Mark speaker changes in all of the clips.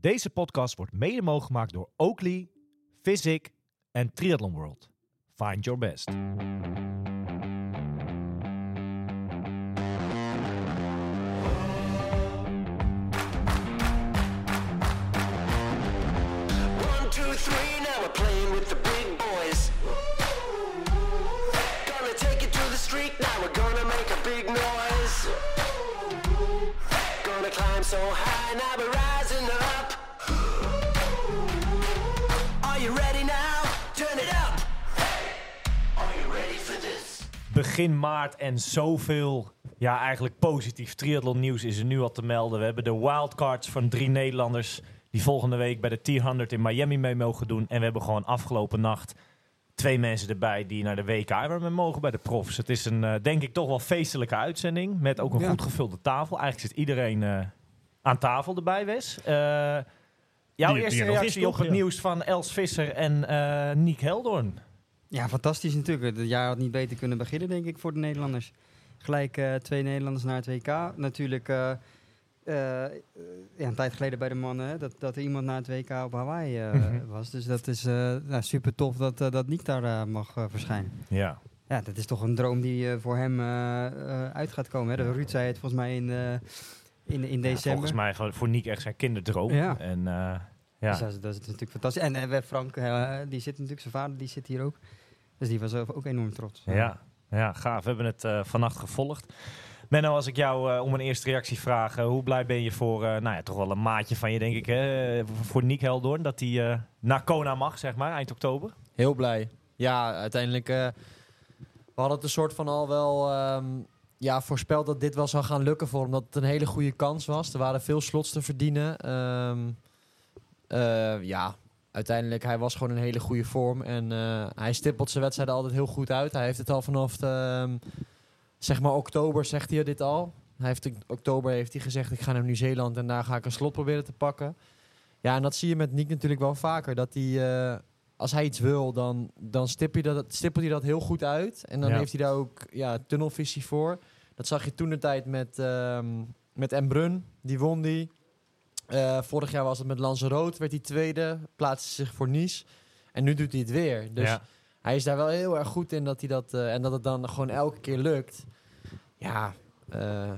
Speaker 1: Deze podcast wordt mede mogelijk gemaakt door Oakley, Physic en Triathlon World. Find your best.
Speaker 2: Street, now we're gonna make a big noise. Climb so high, now rising up. Are you ready now? Turn it up. Are you ready for this?
Speaker 1: Begin maart en zoveel, ja eigenlijk positief triathlon nieuws is er nu al te melden. We hebben de wildcards van drie Nederlanders die volgende week bij de T100 in Miami mee mogen doen. En we hebben gewoon afgelopen nacht twee mensen erbij die naar de WK mee mogen bij de profs. Het is een, eh, denk ik, toch wel feestelijke uitzending met ook een
Speaker 3: Ja.
Speaker 1: goed gevulde tafel. Eigenlijk zit iedereen eh, aan tafel erbij, Wes. Eh, jouw
Speaker 4: Die-
Speaker 1: eerste
Speaker 4: die er
Speaker 1: reactie op het
Speaker 4: Ja.
Speaker 1: nieuws van Els Visser en Niek Heldoorn.
Speaker 3: Ja, fantastisch natuurlijk. Het jaar had niet beter kunnen beginnen, denk ik, voor de Nederlanders. Gelijk twee Nederlanders naar het WK. Natuurlijk, eh, eh, ja, een tijd geleden bij de mannen, dat, dat er iemand naar het WK op Hawaii eh,
Speaker 1: Mhm.
Speaker 3: was. Dus dat is nou, super tof dat, dat Nick daar mag verschijnen.
Speaker 1: Ja.
Speaker 3: Ja, dat is toch een droom die voor hem uit gaat komen. Hè. De Ruud zei het volgens mij in, in, in
Speaker 1: Ja,
Speaker 3: december.
Speaker 1: volgens mij voor Niek echt zijn kinderdroom.
Speaker 3: Ja.
Speaker 1: En ja.
Speaker 3: Dus dat, is- dat is natuurlijk fantastisch. En Frank, die zit natuurlijk, zijn vader, die zit hier ook. Dus die was ook enorm trots.
Speaker 1: Ja, ja, gaaf. We hebben het vannacht gevolgd. Menno, als ik jou eh, om een eerste reactie vraag, eh, hoe blij ben je voor, eh, nou ja, toch wel een maatje van je, denk ik, hè, voor Niek Heldoorn, dat hij naar Kona mag, zeg maar, eind oktober?
Speaker 5: Heel blij. Ja, uiteindelijk. we hadden het een soort van al wel ehm, ja, voorspeld dat dit wel zou gaan lukken voor hem. Het een hele goede kans was. Er waren veel slots te verdienen. Eh, ja, uiteindelijk, hij was gewoon een hele goede vorm. En hij stippelt zijn wedstrijden altijd heel goed uit. Hij heeft het al vanaf, ehm, zeg maar, oktober zegt hij dit al. Hij heeft in oktober heeft hij gezegd, ik ga naar Nieuw-Zeeland en daar ga ik een slot proberen te pakken. Ja, en dat zie je met Nick natuurlijk wel vaker. Dat hij, eh, als hij iets wil, dan, dan stippelt, hij dat, stippelt hij dat heel goed uit. En dan
Speaker 1: Ja.
Speaker 5: heeft hij daar ook ja, tunnelvisie voor. Dat zag je toen de tijd met, ehm met Embrun. Die won die. Eh, vorig jaar was het met Lanzarote, werd hij tweede. Plaatste zich voor Nice. En nu doet hij het weer. Dus
Speaker 1: ja.
Speaker 5: Hij is daar wel heel erg goed in dat hij dat... eh, en dat het dan gewoon elke keer lukt. Ja, eh,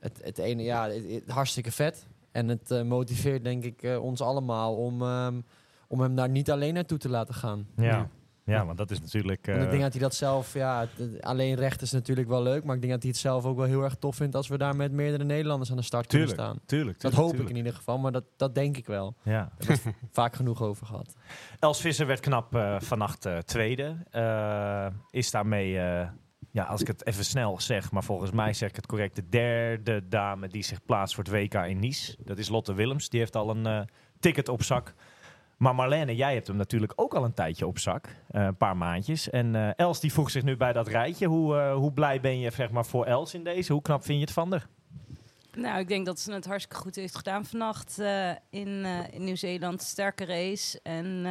Speaker 5: het, het ene... Ja, het, het- hartstikke vet. En het eh, motiveert denk ik eh, ons allemaal om, ehm, om hem daar niet alleen naartoe te laten gaan.
Speaker 1: Ja. ja, want dat is natuurlijk...
Speaker 5: Want ik
Speaker 1: eh,
Speaker 5: denk dat hij dat zelf, ja, alleen recht is natuurlijk wel leuk, maar ik denk dat hij het zelf ook wel heel erg tof vindt als we daar met meerdere Nederlanders aan de start
Speaker 1: tuurlijk,
Speaker 5: kunnen staan.
Speaker 1: tuurlijk,
Speaker 5: Dat
Speaker 1: tuurlijk,
Speaker 5: hoop ik in ieder geval, maar dat, dat denk ik wel.
Speaker 1: Ja.
Speaker 5: Daar hebben we het vaak genoeg over gehad.
Speaker 1: Els Visser werd knap eh, vannacht eh, tweede. Eh, is daarmee, eh, ja, als ik het even snel zeg, maar volgens mij zeg ik het correct, de derde dame die zich plaatst voor het WK in Nice. Dat is Lotte Willems. Die heeft al een eh, ticket op zak. Maar Marlene, jij hebt hem natuurlijk ook al een tijdje op zak. eh, een paar maandjes. En eh, Els die voegt zich nu bij dat rijtje. Hoe, eh, hoe blij ben je zeg maar, voor Els in deze? Hoe knap vind je het van haar?
Speaker 6: Nou, ik denk dat ze het hartstikke goed heeft gedaan vannacht in, in Nieuw-Zeeland. Sterke race en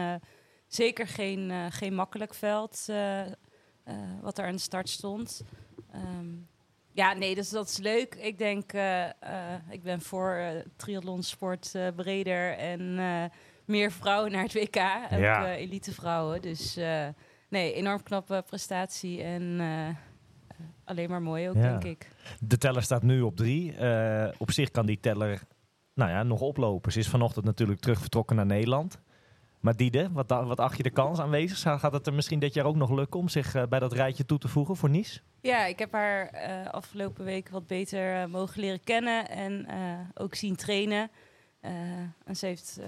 Speaker 6: zeker geen, geen makkelijk veld wat er aan de start stond. Ehm, ja, nee, dus dat is leuk. Ik denk, ik ben voor triathlonsport breder en meer vrouwen naar het WK. Ook
Speaker 1: Ja.
Speaker 6: eh, elite vrouwen. Dus eh, nee, enorm knappe prestatie en eh, alleen maar mooi ook,
Speaker 1: Ja.
Speaker 6: denk ik.
Speaker 1: De teller staat nu op drie. Op zich kan die teller nou ja, nog oplopen. Ze is vanochtend natuurlijk terug vertrokken naar Nederland. Maar Diede, wat, wat acht je de kans aanwezig? Gaat het er misschien dit jaar ook nog lukken om zich bij dat rijtje toe te voegen voor Nice?
Speaker 6: Ja, ik heb haar afgelopen week wat beter mogen leren kennen en ook zien trainen. En ze heeft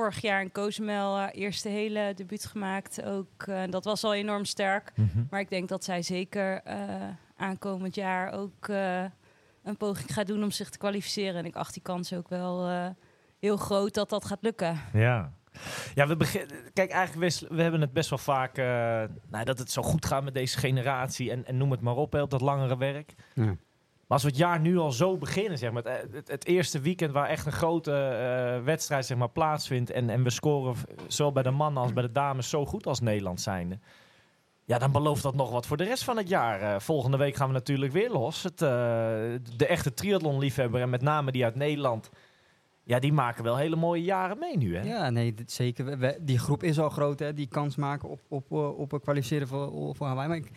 Speaker 6: vorig jaar in Cozumel haar eerste hele debuut gemaakt. Ook, eh, dat was al enorm sterk. Maar ik denk dat zij zeker eh, aankomend jaar ook eh, een poging gaat doen om zich te kwalificeren. En ik acht die kans ook wel eh, heel groot dat dat gaat lukken.
Speaker 1: Ja. Ja, we beginnen. Kijk, eigenlijk we hebben het best wel vaak. eh, nou, dat het zo goed gaat met deze generatie. En, en noem het maar op, hè, op dat langere werk.
Speaker 3: Ja.
Speaker 1: Als we het jaar nu al zo beginnen, zeg maar, het, het eerste weekend waar echt een grote eh, wedstrijd zeg maar, plaatsvindt. En, en we scoren zowel bij de mannen als bij de dames zo goed als Nederland zijnde. Ja, dan belooft dat nog wat voor de rest van het jaar. Eh, volgende week gaan we natuurlijk weer los. Het, eh, de echte triathlon-liefhebber en met name die uit Nederland. Ja, die maken wel hele mooie jaren mee nu, hè?
Speaker 3: Ja, nee, zeker. Die groep is al groot, hè, die kans maken op, op, eh, op het kwalificeren voor, voor Hawaii. Maar ik-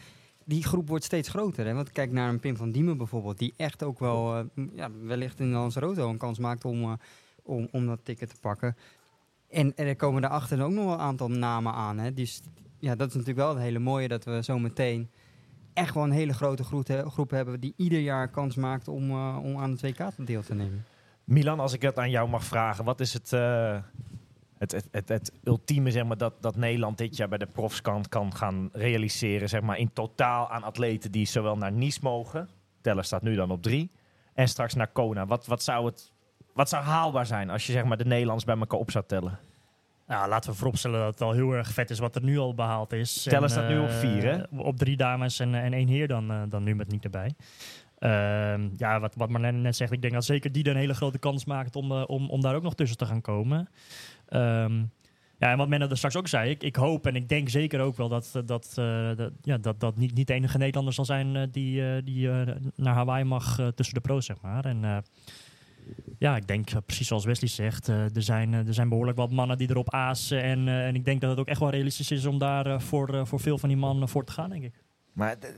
Speaker 3: die groep wordt steeds groter. Hè? Want kijk naar een Pim van Diemen bijvoorbeeld, die echt ook wel eh, ja, wellicht in Hans Roto een kans maakt om, eh, om, om dat ticket te pakken. En, en er komen daarachter ook nog wel een aantal namen aan. Hè? Dus ja, dat is natuurlijk wel het hele mooie dat we zo meteen echt wel een hele grote groep, he- groep hebben die ieder jaar kans maakt om, eh, om aan het WK deel te nemen.
Speaker 1: Milan, als ik het aan jou mag vragen, wat is het, eh, het, het, het, het ultieme zeg maar, dat, dat Nederland dit jaar bij de profskant kan gaan realiseren? Zeg maar, in totaal aan atleten die zowel naar Nice mogen, Teller staat nu dan op drie, en straks naar Kona. Wat, wat, zou, het, wat zou haalbaar zijn als je zeg maar, de Nederlands bij elkaar op zou tellen?
Speaker 4: Nou, laten we vooropstellen dat het al heel erg vet is wat er nu al behaald is.
Speaker 1: Tellen
Speaker 4: En,
Speaker 1: staat nu op
Speaker 4: eh,
Speaker 1: vier, hè?
Speaker 4: Op drie dames en, en één heer dan, eh, dan nu met niet erbij. Ehm, ja, wat, wat Marlene net zegt, ik denk dat zeker die een hele grote kans maakt om, eh, om, om daar ook nog tussen te gaan komen. Ehm, ja, en wat Menno er straks ook zei, ik, ik hoop en ik denk zeker ook wel dat, eh, dat, eh, dat, ja, dat, dat niet, niet de enige Nederlander zal zijn eh, die, die naar Hawaii mag tussen de pro's, zeg maar. En ja, ik denk precies zoals Wesley zegt, er, zijn, er zijn behoorlijk wat mannen die erop aasen. En, en ik denk dat het ook echt wel realistisch is om daar voor, voor veel van die mannen voor te gaan, denk ik.
Speaker 1: Maar eh,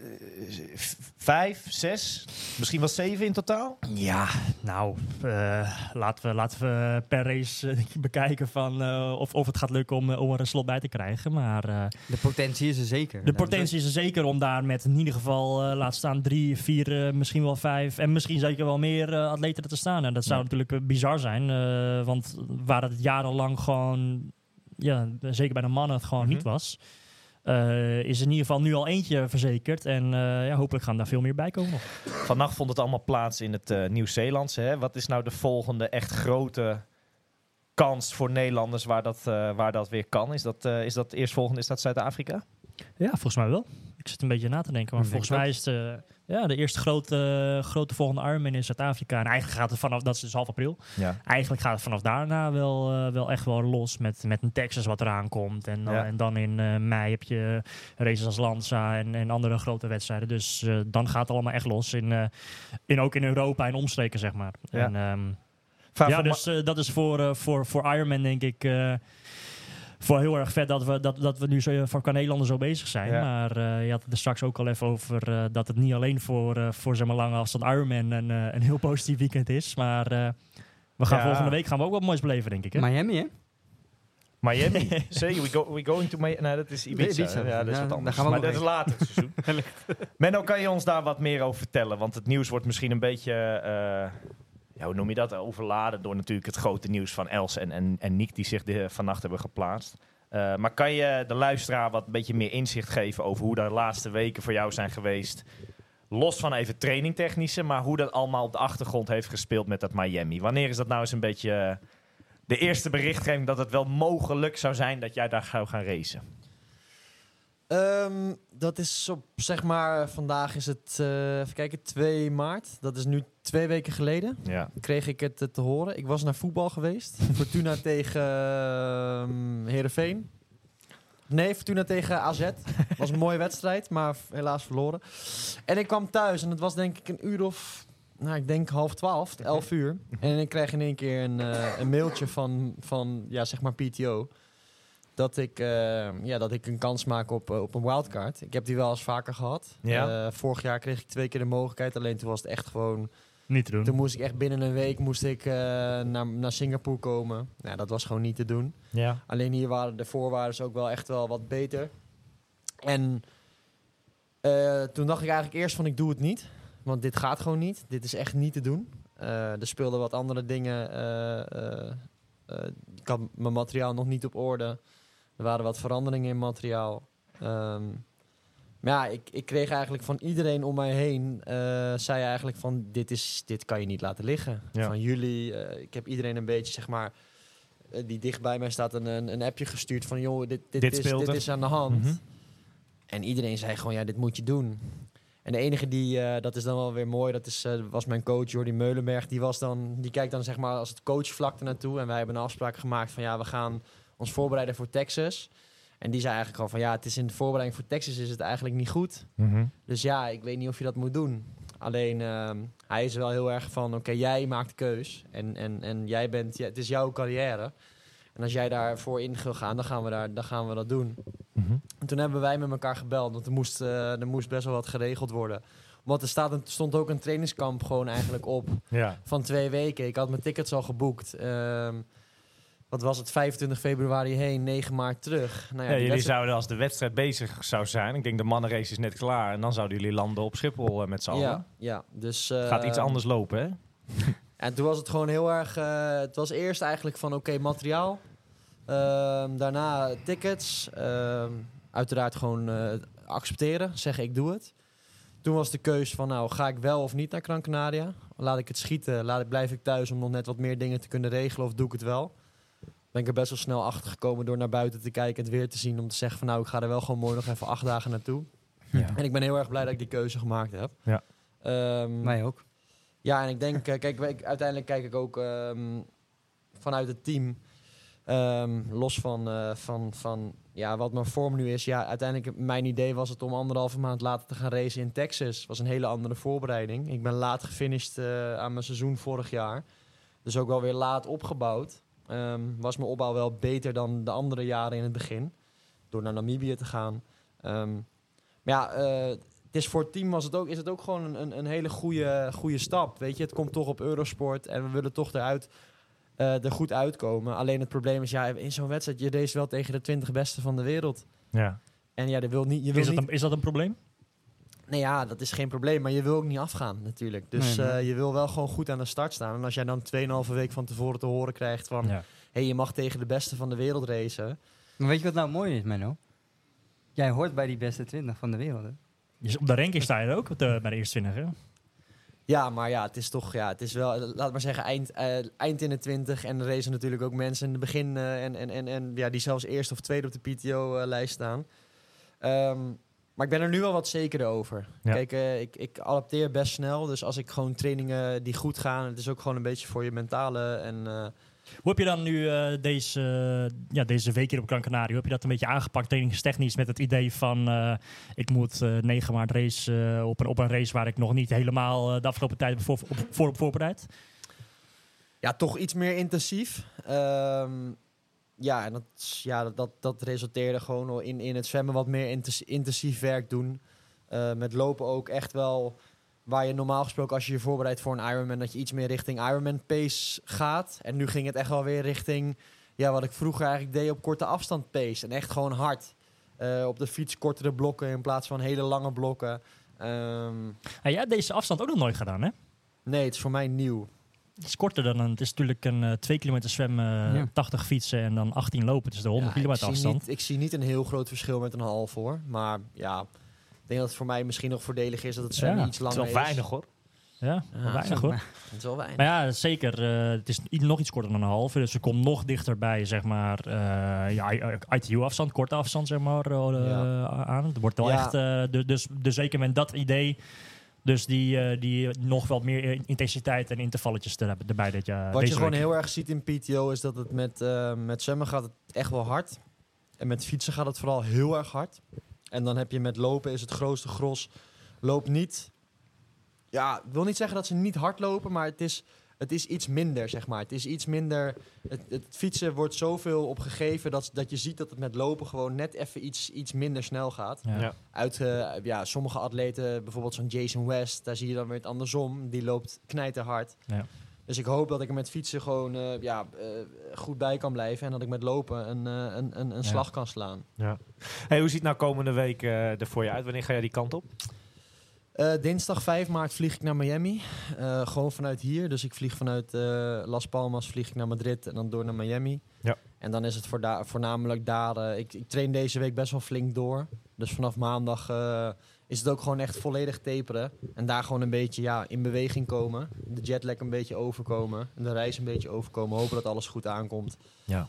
Speaker 1: v- vijf, zes, misschien wel zeven in totaal?
Speaker 4: Ja, nou, eh, laten, we, laten we per race eh, bekijken van, eh, of, of het gaat lukken om, eh, om er een slot bij te krijgen. Maar eh,
Speaker 3: De potentie is er zeker.
Speaker 4: de potentie is er zeker om daar met in ieder geval, eh, laat staan, drie, vier, eh, misschien wel vijf en misschien zeker wel meer eh, atleten te staan. En dat zou
Speaker 1: Ja.
Speaker 4: natuurlijk eh, bizar zijn, eh, want waar het jarenlang gewoon, ja, zeker bij de mannen het gewoon
Speaker 1: Mhm.
Speaker 4: niet was. Eh, is in ieder geval nu al eentje verzekerd. En eh, ja, hopelijk gaan daar veel meer bij komen.
Speaker 1: Vannacht vond het allemaal plaats in het eh, Nieuw-Zeelandse. Wat is nou de volgende echt grote kans voor Nederlanders waar dat, waar dat weer kan? Is dat, is dat eerstvolgende, is dat Zuid-Afrika?
Speaker 4: Ja, volgens mij wel. Ik zit een beetje na te denken. Maar volgens mij is eh, ja, de eerste grote, grote volgende Ironman in Zuid-Afrika. En eigenlijk gaat het vanaf, dat is dus half april.
Speaker 1: Ja.
Speaker 4: Eigenlijk gaat het vanaf daarna wel, eh, wel echt wel los met, met een Texas wat eraan komt. En,
Speaker 1: Ja.
Speaker 4: en dan in eh, mei heb je races als Lanza en, en andere grote wedstrijden. Dus eh, dan gaat het allemaal echt los. In, in, ook in Europa en omstreken, zeg maar.
Speaker 1: Ja.
Speaker 4: En, ehm, ja, dus dat is voor, voor, voor Ironman denk ik voor heel erg vet dat we, dat, dat we nu zo, voor qua Nederlanders zo bezig zijn.
Speaker 1: Ja.
Speaker 4: Maar eh, je had het er straks ook al even over eh, dat het niet alleen voor, eh, voor zeg maar, lange afstand Ironman een, eh, een heel positief weekend is. Maar eh, we gaan
Speaker 1: Ja.
Speaker 4: volgende week gaan we ook wat moois beleven, denk ik. Hè?
Speaker 3: Miami, hè?
Speaker 1: Miami. Say, we, go, we going to Miami. Nee, dat is Ibiza.
Speaker 3: Ibiza.
Speaker 1: Ja, dat is
Speaker 3: Ja,
Speaker 1: wat anders.
Speaker 3: gaan we
Speaker 1: maar dat is later het seizoen. Menno, kan je ons daar wat meer over vertellen? Want het nieuws wordt misschien een beetje... ja, hoe noem je dat? Overladen door natuurlijk het grote nieuws van Els en, en, en Nick... die zich de, vannacht hebben geplaatst. Eh, maar kan je de luisteraar wat een beetje meer inzicht geven... over hoe de laatste weken voor jou zijn geweest... Los van even trainingtechnische, maar hoe dat allemaal op de achtergrond heeft gespeeld met dat Miami. Wanneer is dat nou eens een beetje eh, de eerste berichtgeving dat het wel mogelijk zou zijn dat jij daar zou gaan racen?
Speaker 5: Ehm, dat is op, zeg maar, vandaag is het, eh, even kijken, 2 maart. Dat is nu twee weken geleden.
Speaker 1: Ja.
Speaker 5: Kreeg ik het eh, te horen. Ik was naar voetbal geweest. Fortuna tegen uh, Heerenveen. Nee, Fortuna tegen AZ. was een mooie wedstrijd, maar helaas verloren. En ik kwam thuis en het was denk ik een uur of... Nou, ik denk half twaalf, elf uur. En ik kreeg in één keer een, eh, een mailtje van, van, ja, zeg maar PTO. Dat ik, eh, ja, dat ik een kans maak op, eh, op een wildcard. Ik heb die wel eens vaker gehad.
Speaker 1: Ja.
Speaker 5: Eh, vorig jaar kreeg ik twee keer de mogelijkheid. Alleen toen was het echt gewoon...
Speaker 4: Niet te doen.
Speaker 5: Toen moest ik echt binnen een week moest ik, eh, naar, naar Singapore komen. Nou, dat was gewoon niet te doen.
Speaker 1: Ja.
Speaker 5: Alleen hier waren de voorwaarden ook wel echt wel wat beter. En toen dacht ik eigenlijk eerst van ik doe het niet. Want dit gaat gewoon niet. Dit is echt niet te doen. Er speelden wat andere dingen. ik had mijn materiaal nog niet op orde. Er waren wat veranderingen in materiaal. Ehm, maar ja, ik, ik kreeg eigenlijk van iedereen om mij heen... eh, zei eigenlijk van dit, is, dit kan je niet laten liggen.
Speaker 1: Ja.
Speaker 5: Van jullie, eh, ik heb iedereen een beetje zeg maar... eh, die dicht bij mij staat een, een, een appje gestuurd van... joh, dit, dit,
Speaker 1: Dit
Speaker 5: is, dit is aan de hand.
Speaker 1: Mhm.
Speaker 5: En iedereen zei gewoon, ja, dit moet je doen. En de enige die, dat is dan wel weer mooi, dat is, was mijn coach Jordi Meulenberg. Die, was dan, die kijkt dan zeg maar als het coachvlak naartoe. En wij hebben een afspraak gemaakt van, ja, we gaan ons voorbereiden voor Texas. En die zei eigenlijk gewoon van, ja, het is in de voorbereiding voor Texas is het eigenlijk niet goed.
Speaker 1: Mhm.
Speaker 5: Dus ja, ik weet niet of je dat moet doen. Alleen ehm, hij is wel heel erg van, oké, jij maakt de keus. En, en, en jij bent, ja, het is jouw carrière. En als jij daarvoor in wil gaan, dan gaan we, daar, dan gaan we dat doen.
Speaker 1: Mhm.
Speaker 5: En toen hebben wij met elkaar gebeld, want er moest, eh, er moest best wel wat geregeld worden. Want er staat een, stond ook een trainingskamp gewoon eigenlijk op
Speaker 1: Ja.
Speaker 5: van twee weken. Ik had mijn tickets al geboekt. Ehm, wat was het, 25 februari heen, 9 maart terug. Nou
Speaker 1: Ja, jullie
Speaker 5: wedstrijd-
Speaker 1: zouden als de wedstrijd bezig zou zijn, ik denk de mannenrace is net klaar, en dan zouden jullie landen op Schiphol eh, met z'n allen.
Speaker 5: Ja, ja, dus... eh,
Speaker 1: Gaat iets anders lopen, hè?
Speaker 5: En toen was het gewoon heel erg... eh, het was eerst eigenlijk van, oké, materiaal. Ehm, daarna tickets. Ehm, uiteraard gewoon eh, accepteren, zeggen ik doe het. Toen was de keus van, nou, ga ik wel of niet naar Gran Canaria? Laat ik het schieten, laat ik, blijf ik thuis om nog net wat meer dingen te kunnen regelen of doe ik het wel? Ben ik er best wel snel achter gekomen door naar buiten te kijken en het weer te zien. Om te zeggen van, nou, ik ga er wel gewoon mooi nog even acht dagen naartoe.
Speaker 1: Ja.
Speaker 5: En ik ben heel erg blij dat ik die keuze gemaakt heb.
Speaker 1: Ja.
Speaker 5: Ehm,
Speaker 3: Mij ook.
Speaker 5: ja, en ik denk, eh, kijk, uiteindelijk kijk ik ook ehm, vanuit het team. ehm, los van, eh, van, van ja, wat mijn vorm nu is. Ja, uiteindelijk, mijn idee was het om anderhalve maand later te gaan racen in Texas. was een hele andere voorbereiding. Ik ben laat gefinished eh, aan mijn seizoen vorig jaar. Dus ook wel weer laat opgebouwd. Ehm, was mijn opbouw wel beter dan de andere jaren in het begin. Door naar Namibië te gaan. Ehm, maar ja, eh, het is voor het team was het ook, is het ook gewoon een, een, hele goede, goede stap. Weet je, het komt toch op Eurosport en we willen toch eruit, eh, er goed uitkomen. Alleen het probleem is, ja, in zo'n wedstrijd, je race wel tegen de 20 beste van de wereld.
Speaker 1: Ja.
Speaker 5: En ja, dat wil niet, je wil
Speaker 4: Is dat,
Speaker 5: niet...
Speaker 4: een, is dat een probleem?
Speaker 5: Nee, ja, dat is geen probleem, maar je wil ook niet afgaan natuurlijk. Dus
Speaker 3: Nee, nee.
Speaker 5: eh, je wil wel gewoon goed aan de start staan. En als jij dan 2,5 week van tevoren te horen krijgt van...
Speaker 4: Ja.
Speaker 5: hey, je mag tegen de beste van de wereld racen.
Speaker 3: Maar weet je wat nou mooi is, Menno? Jij hoort bij die beste 20 van de wereld, hè?
Speaker 4: Dus op de ranking sta je er ook op de, bij de eerste 20, hè?
Speaker 5: Ja, maar ja, het is toch, ja, het is wel, eh, laat maar zeggen, eind, eh, eind in de 20. En er racen natuurlijk ook mensen in het begin eh, en, en, en, en ja, die zelfs eerst of tweede op de PTO-lijst staan. Ehm, maar ik ben er nu wel wat zekerder over.
Speaker 1: Ja.
Speaker 5: Kijk, eh, ik, ik adapteer best snel. Dus als ik gewoon trainingen die goed gaan, het is ook gewoon een beetje voor je mentale en... eh,
Speaker 4: Hoe heb je dan nu eh, deze, ja, deze week hier op Gran Canaria, hoe heb je dat een beetje aangepakt trainingstechnisch met het idee van ik moet eh 9 maart race op, een, op een race waar ik nog niet helemaal de afgelopen tijd voor, op, voor op voorbereid?
Speaker 5: ja, toch iets meer intensief. Ehm, ja, en dat, ja, dat, dat, dat resulteerde gewoon in, in het zwemmen wat meer intensief werk doen. Eh, met lopen ook echt wel waar je normaal gesproken als je je voorbereidt voor een Ironman, dat je iets meer richting Ironman pace gaat. En nu ging het echt wel weer richting ja, wat ik vroeger eigenlijk deed op korte afstand pace. En echt gewoon hard. Eh, op de fiets kortere blokken in plaats van hele lange blokken. Ehm,
Speaker 4: Ja, jij hebt deze afstand ook nog nooit gedaan, hè?
Speaker 5: nee, het is voor mij nieuw.
Speaker 4: Het is korter dan een, het is natuurlijk een 2 kilometer zwemmen,
Speaker 3: Ja.
Speaker 4: 80 fietsen en dan 18 lopen. Dus de 100
Speaker 5: Ja,
Speaker 4: kilometer
Speaker 5: ik zie
Speaker 4: afstand.
Speaker 5: Niet, ik zie niet een heel groot verschil met een half hoor. Maar ja, ik denk dat het voor mij misschien nog voordelig is dat het zwemmen
Speaker 4: Ja,
Speaker 5: iets
Speaker 1: Het is
Speaker 5: langer
Speaker 1: wel
Speaker 5: is.
Speaker 1: weinig hoor.
Speaker 4: Ja, wel weinig hoor.
Speaker 5: Het is wel weinig.
Speaker 4: Maar ja, zeker. eh, het is nog iets korter dan een halve. Dus ze komt nog dichterbij, zeg maar, eh ja, ITU-afstand, korte afstand, zeg maar, eh,
Speaker 5: Ja.
Speaker 4: aan. Het wordt wel
Speaker 5: Ja.
Speaker 4: echt, eh, de- dus, dus zeker met dat idee, dus die, eh, die nog wat meer intensiteit en intervalletjes te hebben erbij dit jaar.
Speaker 5: Wat je gewoon
Speaker 4: week.
Speaker 5: heel erg ziet in PTO is dat het met, eh, met zwemmen gaat het echt wel hard. En met fietsen gaat het vooral heel erg hard. En dan heb je met lopen is het grootste gros. Loop niet. Ja, ik wil niet zeggen dat ze niet hard lopen, maar het is, het is iets minder, zeg maar. Het is iets minder. Het, het fietsen wordt zoveel opgegeven dat, dat je ziet dat het met lopen gewoon net even iets, iets minder snel gaat.
Speaker 4: Ja.
Speaker 1: Ja.
Speaker 5: Uit eh, ja, sommige atleten, bijvoorbeeld zo'n Jason West, daar zie je dan weer het andersom. Die loopt knijterhard.
Speaker 4: Ja.
Speaker 5: Dus ik hoop dat ik er met fietsen gewoon eh, ja, eh, goed bij kan blijven. En dat ik met lopen een, een, een, een
Speaker 4: Ja.
Speaker 5: slag kan slaan.
Speaker 1: Hey, hoe ziet nou komende week eh, er voor je uit? Wanneer ga jij die kant op?
Speaker 5: Eh, dinsdag 5 maart vlieg ik naar Miami. Eh, gewoon vanuit hier. Dus ik vlieg vanuit eh, Las Palmas vlieg ik naar Madrid en dan door naar Miami.
Speaker 1: Ja.
Speaker 5: En dan is het voor da- voornamelijk daar. ik, ik train deze week best wel flink door. Dus vanaf maandag is het ook gewoon echt volledig taperen. En daar gewoon een beetje ja, in beweging komen. De jetlag een beetje overkomen. En de reis een beetje overkomen. Hopen dat alles goed aankomt.
Speaker 1: Ja.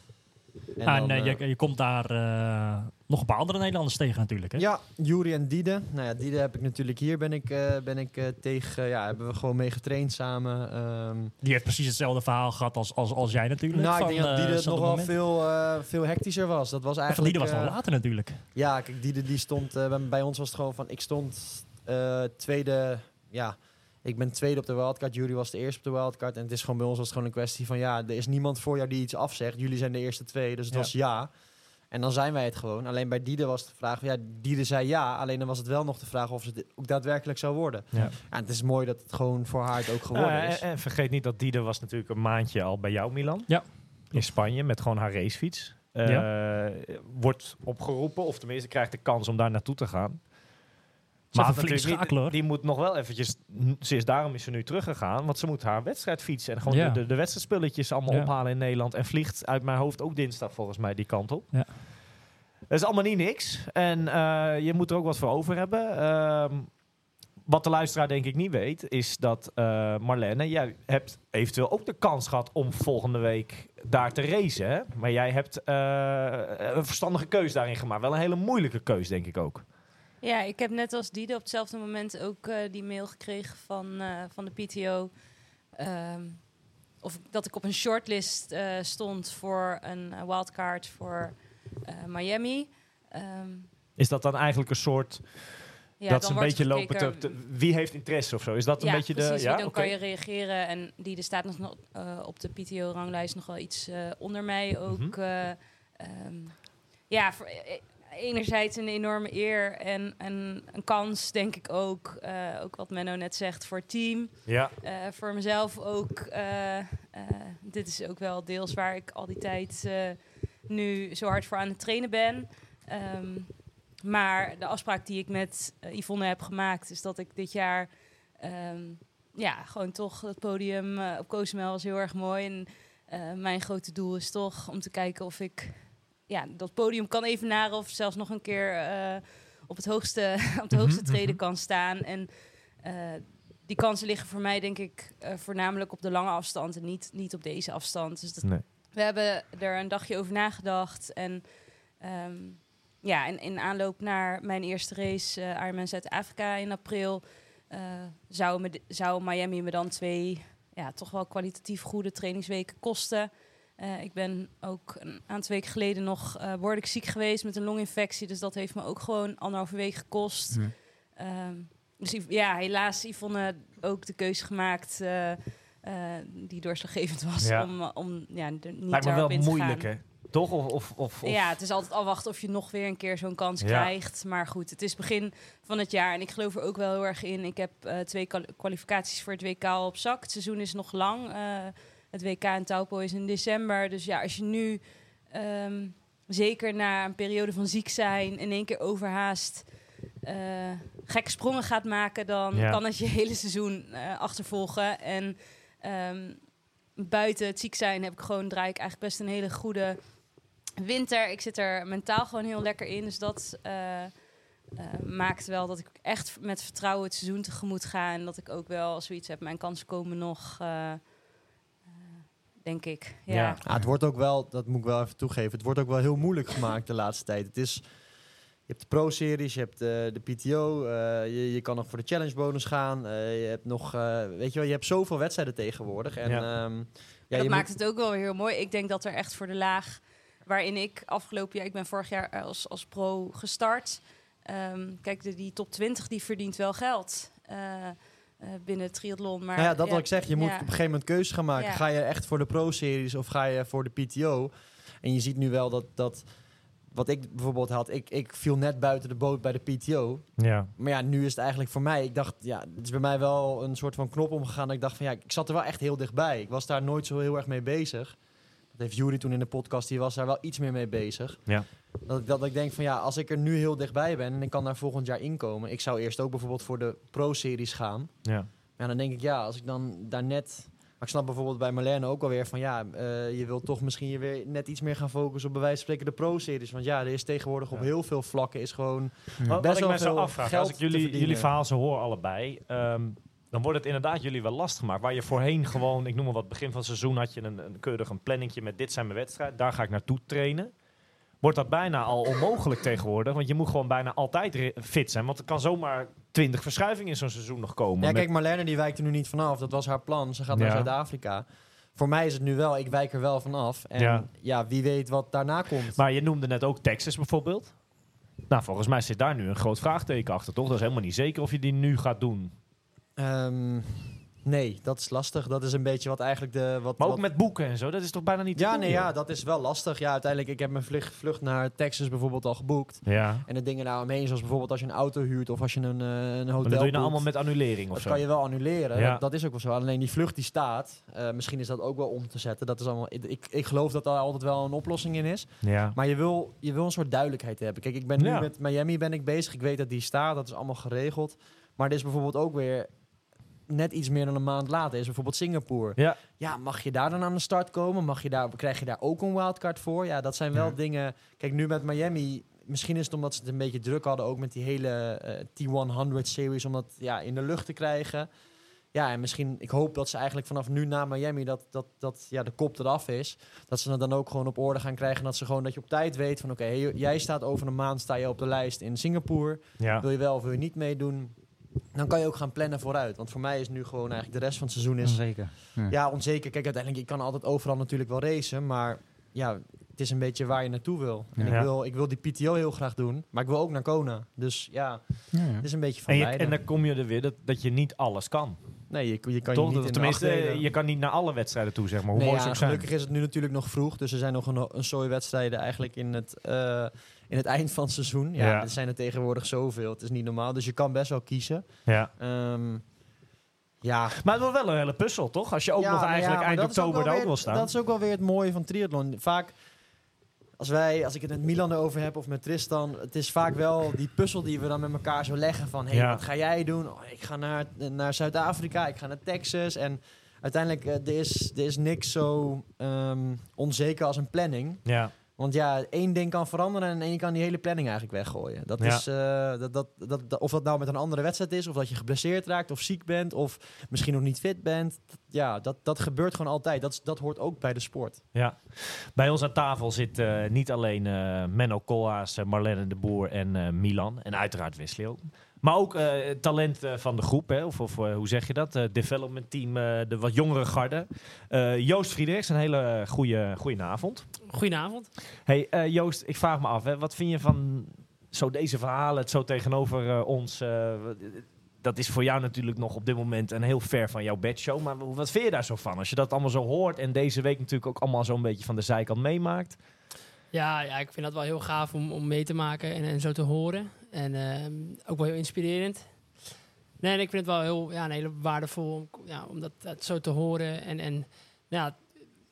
Speaker 5: En
Speaker 4: Ah,
Speaker 5: dan,
Speaker 4: en, eh,
Speaker 5: eh,
Speaker 4: je, je komt daar eh, nog een paar andere Nederlanders tegen natuurlijk. Hè?
Speaker 5: Ja, Jury en Diede. Nou ja, Diede heb ik natuurlijk hier ben ik, eh, ben ik eh, tegen. ja, hebben we gewoon mee getraind samen. Ehm,
Speaker 4: Die heeft precies hetzelfde verhaal gehad als, als, als jij natuurlijk.
Speaker 5: nou, ik
Speaker 4: van,
Speaker 5: denk dat
Speaker 4: eh,
Speaker 5: Diede nog wel veel, eh, veel hectischer was. Dat was eigenlijk.
Speaker 4: Liede was
Speaker 5: eh,
Speaker 4: later natuurlijk.
Speaker 5: Ja, kijk, Diede die stond. eh, bij, bij ons was het gewoon van. Ik stond eh, tweede. Ja, Ik ben tweede op de wildcard, Jury was de eerste op de wildcard. En het is gewoon bij ons was het gewoon een kwestie van... ja, er is niemand voor jou die iets afzegt. Jullie zijn de eerste twee, dus het
Speaker 1: Ja.
Speaker 5: was ja. En dan zijn wij het gewoon. Alleen bij Diede was de vraag... Ja, Diede zei ja, alleen dan was het wel nog de vraag... of het ook daadwerkelijk zou worden.
Speaker 1: Ja.
Speaker 5: Ja, het is mooi dat het gewoon voor haar het ook geworden
Speaker 1: Eh,
Speaker 5: is.
Speaker 1: en, en vergeet niet dat Diede was natuurlijk een maandje al bij jou, Milan.
Speaker 4: Ja.
Speaker 1: In Spanje, met gewoon haar racefiets. Eh, Wordt opgeroepen, of tenminste krijgt de kans om daar naartoe te gaan. Had
Speaker 4: flink schakelen, hoor.
Speaker 1: die moet nog wel eventjes... Ze is, daarom is ze nu teruggegaan, want ze moet haar wedstrijd fietsen. En gewoon
Speaker 4: Ja.
Speaker 1: de, wedstrijdspulletjes allemaal
Speaker 4: Ja.
Speaker 1: ophalen in Nederland. En vliegt uit mijn hoofd ook dinsdag volgens mij die kant op.
Speaker 4: Ja.
Speaker 1: Dat is allemaal niet niks. En eh, je moet er ook wat voor over hebben. Ehm, wat de luisteraar denk ik niet weet, is dat eh, Marlene, jij hebt eventueel ook de kans gehad om volgende week daar te racen. Hè? Maar jij hebt eh, een verstandige keus daarin gemaakt. Wel een hele moeilijke keus, denk ik ook.
Speaker 6: Ja, ik heb net als Diede op hetzelfde moment ook eh, die mail gekregen van, eh, van de PTO. ehm, of dat ik op een shortlist eh, stond voor een wildcard voor Miami. Ehm,
Speaker 1: Is dat dan eigenlijk een soort
Speaker 6: ja,
Speaker 1: dat ze een beetje lopen te, te- Wie heeft interesse of zo? Is dat een beetje de.
Speaker 6: precies.
Speaker 1: Ja,
Speaker 6: dan kan je reageren. En die er staat nog op de PTO-ranglijst nog wel iets onder mij ook.
Speaker 1: Mhm.
Speaker 6: eh, ehm, ja, voor, enerzijds een enorme eer en, en een kans, denk ik ook. eh, ook wat Menno net zegt voor het team.
Speaker 1: Ja,
Speaker 6: Eh, voor mezelf ook. eh, dit is ook wel deels waar ik al die tijd nu zo hard voor aan het trainen ben. Ehm, maar de afspraak die ik met Yvonne heb gemaakt, is dat ik dit jaar ehm, ja, gewoon toch het podium op Cozumel was heel erg mooi. En mijn grote doel is toch om te kijken of ik ja, dat podium kan evenaren of zelfs nog een keer eh, op, het hoogste, op de hoogste
Speaker 1: Mhm,
Speaker 6: treden
Speaker 1: mhm.
Speaker 6: kan staan. En eh, die kansen liggen voor mij denk ik eh, voornamelijk op de lange afstand en niet, niet op deze afstand. Dus dat,
Speaker 1: nee.
Speaker 6: we hebben er een dagje over nagedacht. En ehm, ja, in, in aanloop naar mijn eerste race, eh Ironman Zuid-Afrika in april, zou, me, zou Miami me dan twee ja, toch wel kwalitatief goede trainingsweken kosten. Eh, ik ben ook een aantal weken geleden nog uh, behoorlijk ziek geweest met een longinfectie. Dus dat heeft me ook gewoon anderhalve week gekost.
Speaker 7: Hm.
Speaker 6: Ehm, dus ja, helaas Yvonne ook de keuze gemaakt eh, eh, die doorslaggevend was
Speaker 1: Ja.
Speaker 6: om, om ja, er niet
Speaker 1: Lijkt me wel
Speaker 6: in
Speaker 1: moeilijk, hè? Toch? Of, of, of,
Speaker 6: Ja, het is altijd afwachten of je nog weer een keer zo'n kans
Speaker 1: Ja.
Speaker 6: krijgt. Maar goed, het is begin van het jaar en ik geloof er ook wel heel erg in. Ik heb eh, twee kwal- kwalificaties voor het WK al op zak. Het seizoen is nog lang. Het WK in Taupo is in december. Dus ja, als je nu ehm, zeker na een periode van ziek zijn in één keer overhaast eh, gekke sprongen gaat maken, dan
Speaker 1: Ja.
Speaker 6: kan het je hele seizoen eh, achtervolgen. En ehm, buiten het ziek zijn heb ik gewoon draai ik eigenlijk best een hele goede winter. Ik zit er mentaal gewoon heel lekker in. Dus dat eh, maakt wel dat ik echt met vertrouwen het seizoen tegemoet ga. En dat ik ook wel zoiets heb. Mijn kansen komen nog, denk ik. Ja.
Speaker 1: Ja.
Speaker 5: Ja, het wordt ook wel, dat moet ik wel even toegeven, het wordt ook wel heel moeilijk gemaakt de laatste tijd. Het is, je hebt de Pro-series, je hebt eh, de PTO, eh, je, je kan nog voor de challenge bonus gaan. eh, je hebt nog, eh, weet je wel, je hebt zoveel wedstrijden tegenwoordig. En,
Speaker 1: Ja.
Speaker 5: ja. ja,
Speaker 6: dat
Speaker 5: je
Speaker 6: maakt
Speaker 5: moet-
Speaker 6: het ook wel heel mooi. Ik denk dat er echt voor de laag waarin ik afgelopen jaar, ik ben vorig jaar als, als pro gestart. Ehm, kijk, de, die top 20 die verdient wel geld eh, eh, binnen het triathlon. Maar
Speaker 5: Nou ja, dat wil ik zeggen. Je moet op een gegeven moment keuzes gaan maken.
Speaker 6: Ja.
Speaker 5: Ga je echt voor de Pro-series of ga je voor de PTO? En je ziet nu wel dat, dat wat ik bijvoorbeeld had, ik, ik viel net buiten de boot bij de PTO.
Speaker 1: Ja.
Speaker 5: Maar ja, nu is het eigenlijk voor mij. Ik dacht, ja, het is bij mij wel een soort van knop omgegaan. Dat ik dacht van ja, ik zat er wel echt heel dichtbij. Ik was daar nooit zo heel erg mee bezig. Dat heeft Jury toen in de podcast, die was daar wel iets meer mee bezig.
Speaker 1: Ja.
Speaker 5: Dat, ik- dat ik denk van ja, als ik er nu heel dichtbij ben en ik kan daar volgend jaar inkomen. Ik zou eerst ook bijvoorbeeld voor de Pro-series gaan.
Speaker 1: Ja.
Speaker 5: Ja, dan denk ik ja, als ik dan daar net. Maar ik snap bijvoorbeeld bij Marlene ook alweer van ja, eh, je wilt toch misschien je weer net iets meer gaan focussen op bij wijze van spreken de pro-series. Want ja, er is tegenwoordig op
Speaker 1: Ja.
Speaker 5: heel veel vlakken is gewoon.
Speaker 1: Wat, wat
Speaker 5: Best
Speaker 1: ik me zo
Speaker 5: veel
Speaker 1: afvraag,
Speaker 5: geld
Speaker 1: als ik jullie, jullie verhaal zo hoor allebei, ehm, dan wordt het inderdaad jullie wel lastig gemaakt. Waar je voorheen gewoon, ik noem maar wat, begin van het seizoen had je een, een keurig een planningje met dit zijn mijn wedstrijden, daar ga ik naartoe trainen. Wordt dat bijna al onmogelijk tegenwoordig, want je moet gewoon bijna altijd fit zijn. Want er kan zomaar 20 verschuivingen in zo'n seizoen nog komen.
Speaker 5: Ja, kijk, Marlene die wijkt er nu niet vanaf. Dat was haar plan. Ze gaat
Speaker 1: Ja.
Speaker 5: naar Zuid-Afrika. Voor mij is het nu wel, ik wijk er wel vanaf. En
Speaker 1: Ja.
Speaker 5: ja, wie weet wat daarna komt.
Speaker 1: Maar je noemde net ook Texas bijvoorbeeld. Nou, volgens mij zit daar nu een groot vraagteken achter, toch? Dat is helemaal niet zeker of je die nu gaat doen.
Speaker 5: Ehm, nee, dat is lastig. Dat is een beetje wat eigenlijk de... Wat,
Speaker 1: Maar ook
Speaker 5: wat-
Speaker 1: met boeken en zo, dat is toch bijna niet te
Speaker 5: Ja,
Speaker 1: doen,
Speaker 5: nee,
Speaker 1: joh?
Speaker 5: ja, dat is wel lastig. Ja, uiteindelijk, ik heb mijn vlucht, vlucht naar Texas bijvoorbeeld al geboekt.
Speaker 1: Ja.
Speaker 5: En de dingen daaromheen, zoals bijvoorbeeld als je een auto huurt of als je een, eh, een hotel
Speaker 1: Maar dat doe je nou allemaal met annulering of
Speaker 5: Dat
Speaker 1: zo?
Speaker 5: kan je wel annuleren.
Speaker 1: Ja.
Speaker 5: Dat, dat is ook wel zo. Alleen die vlucht die staat, eh, misschien is dat ook wel om te zetten. Dat is allemaal, ik, ik, ik geloof dat daar altijd wel een oplossing in is.
Speaker 1: Ja.
Speaker 5: Maar je wil, je wil een soort duidelijkheid hebben. Kijk, ik ben nu
Speaker 1: Ja.
Speaker 5: met Miami ben ik bezig. Ik weet dat die staat, dat is allemaal geregeld. Maar er is bijvoorbeeld ook weer net iets meer dan een maand later is bijvoorbeeld Singapore.
Speaker 1: Ja.
Speaker 5: Ja, mag je daar dan aan de start komen? Mag je daar, krijg je daar ook een wildcard voor? Ja, dat zijn wel
Speaker 1: Ja.
Speaker 5: dingen. Kijk, nu met Miami. Misschien is het omdat ze het een beetje druk hadden, ook met die hele eh, T100-series, om dat ja, in de lucht te krijgen. Ja, en misschien, ik hoop dat ze eigenlijk vanaf nu na Miami, dat, dat, dat ja, de kop eraf is. Dat ze het dan ook gewoon op orde gaan krijgen. Dat ze gewoon, dat je op tijd weet van, oké, jij staat over een maand, sta je op de lijst in Singapore.
Speaker 1: Ja.
Speaker 5: Wil je wel of wil je niet meedoen? Dan kan je ook gaan plannen vooruit. Want voor mij is nu gewoon eigenlijk de rest van het seizoen is
Speaker 3: Zeker.
Speaker 5: ja, onzeker. Kijk, uiteindelijk, je kan altijd overal natuurlijk wel racen, maar ja, het is een beetje waar je naartoe wil. En
Speaker 1: Ja.
Speaker 5: ik, wil ik wil die PTO heel graag doen, maar ik wil ook naar Kona. Dus ja, het is een beetje van
Speaker 1: En, je,
Speaker 5: beide.
Speaker 1: en dan kom je er weer dat, dat je niet alles kan.
Speaker 5: nee, je, je kan
Speaker 1: Toch?
Speaker 5: je niet
Speaker 1: tenminste, je kan niet naar alle wedstrijden toe, zeg maar. Hoe
Speaker 5: nee,
Speaker 1: mooi
Speaker 5: ja,
Speaker 1: ze ook zijn.
Speaker 5: gelukkig is het nu natuurlijk nog vroeg, dus er zijn nog een, een soort wedstrijden eigenlijk in het, eh, in het eind van het seizoen. Ja,
Speaker 1: Ja.
Speaker 5: er zijn er tegenwoordig zoveel, het is niet normaal. Dus je kan best wel kiezen.
Speaker 1: Ja.
Speaker 5: Ehm, ja,
Speaker 1: Maar het wordt wel een hele puzzel, toch? Als je ook
Speaker 5: Ja,
Speaker 1: nog eigenlijk
Speaker 5: ja,
Speaker 1: eind oktober daar ook wil staan.
Speaker 5: Dat is ook wel weer het mooie van triathlon. Vaak, als, wij, als ik het met Milan erover heb of met Tristan, het is vaak wel die puzzel die we dan met elkaar zo leggen van, hey, wat ga jij doen? Oh, ik ga naar, naar Zuid-Afrika, ik ga naar Texas. En uiteindelijk, eh, er, is, er is niks zo ehm, onzeker als een planning.
Speaker 1: Ja.
Speaker 5: Want ja, één ding kan veranderen en je kan die hele planning eigenlijk weggooien. Dat
Speaker 1: Ja.
Speaker 5: is, eh, dat, dat, dat, dat- of dat nou met een andere wedstrijd is, of dat je geblesseerd raakt, of ziek bent, of misschien nog niet fit bent. Dat- ja, dat, dat gebeurt gewoon altijd. Dat, is- dat hoort ook bij de sport.
Speaker 1: Ja. Bij ons aan tafel zit eh, niet alleen eh, Menno Koolhaas, Marlene de Boer en Milan. En uiteraard Wesley ook. Maar ook eh, talent eh, van de groep, hè? of, of eh, hoe zeg je dat? Development team, de wat jongere garde. Joost Friedrichs, een hele goede, goede avond.
Speaker 7: Goedenavond.
Speaker 1: Hey Joost, ik vraag me af, hè, wat vind je van zo deze verhalen, het zo tegenover ons? dat is voor jou natuurlijk nog op dit moment een heel ver van jouw bedshow. Maar wat vind je daar zo van? Als je dat allemaal zo hoort en deze week natuurlijk ook allemaal zo'n beetje van de zijkant meemaakt.
Speaker 7: Ja, ja, ik vind dat wel heel gaaf om, om mee te maken en, en zo te horen. En ehm, ook wel heel inspirerend. Nee, en ik vind het wel heel, ja, een hele waardevol om, ja, om dat, dat zo te horen. En, en ja,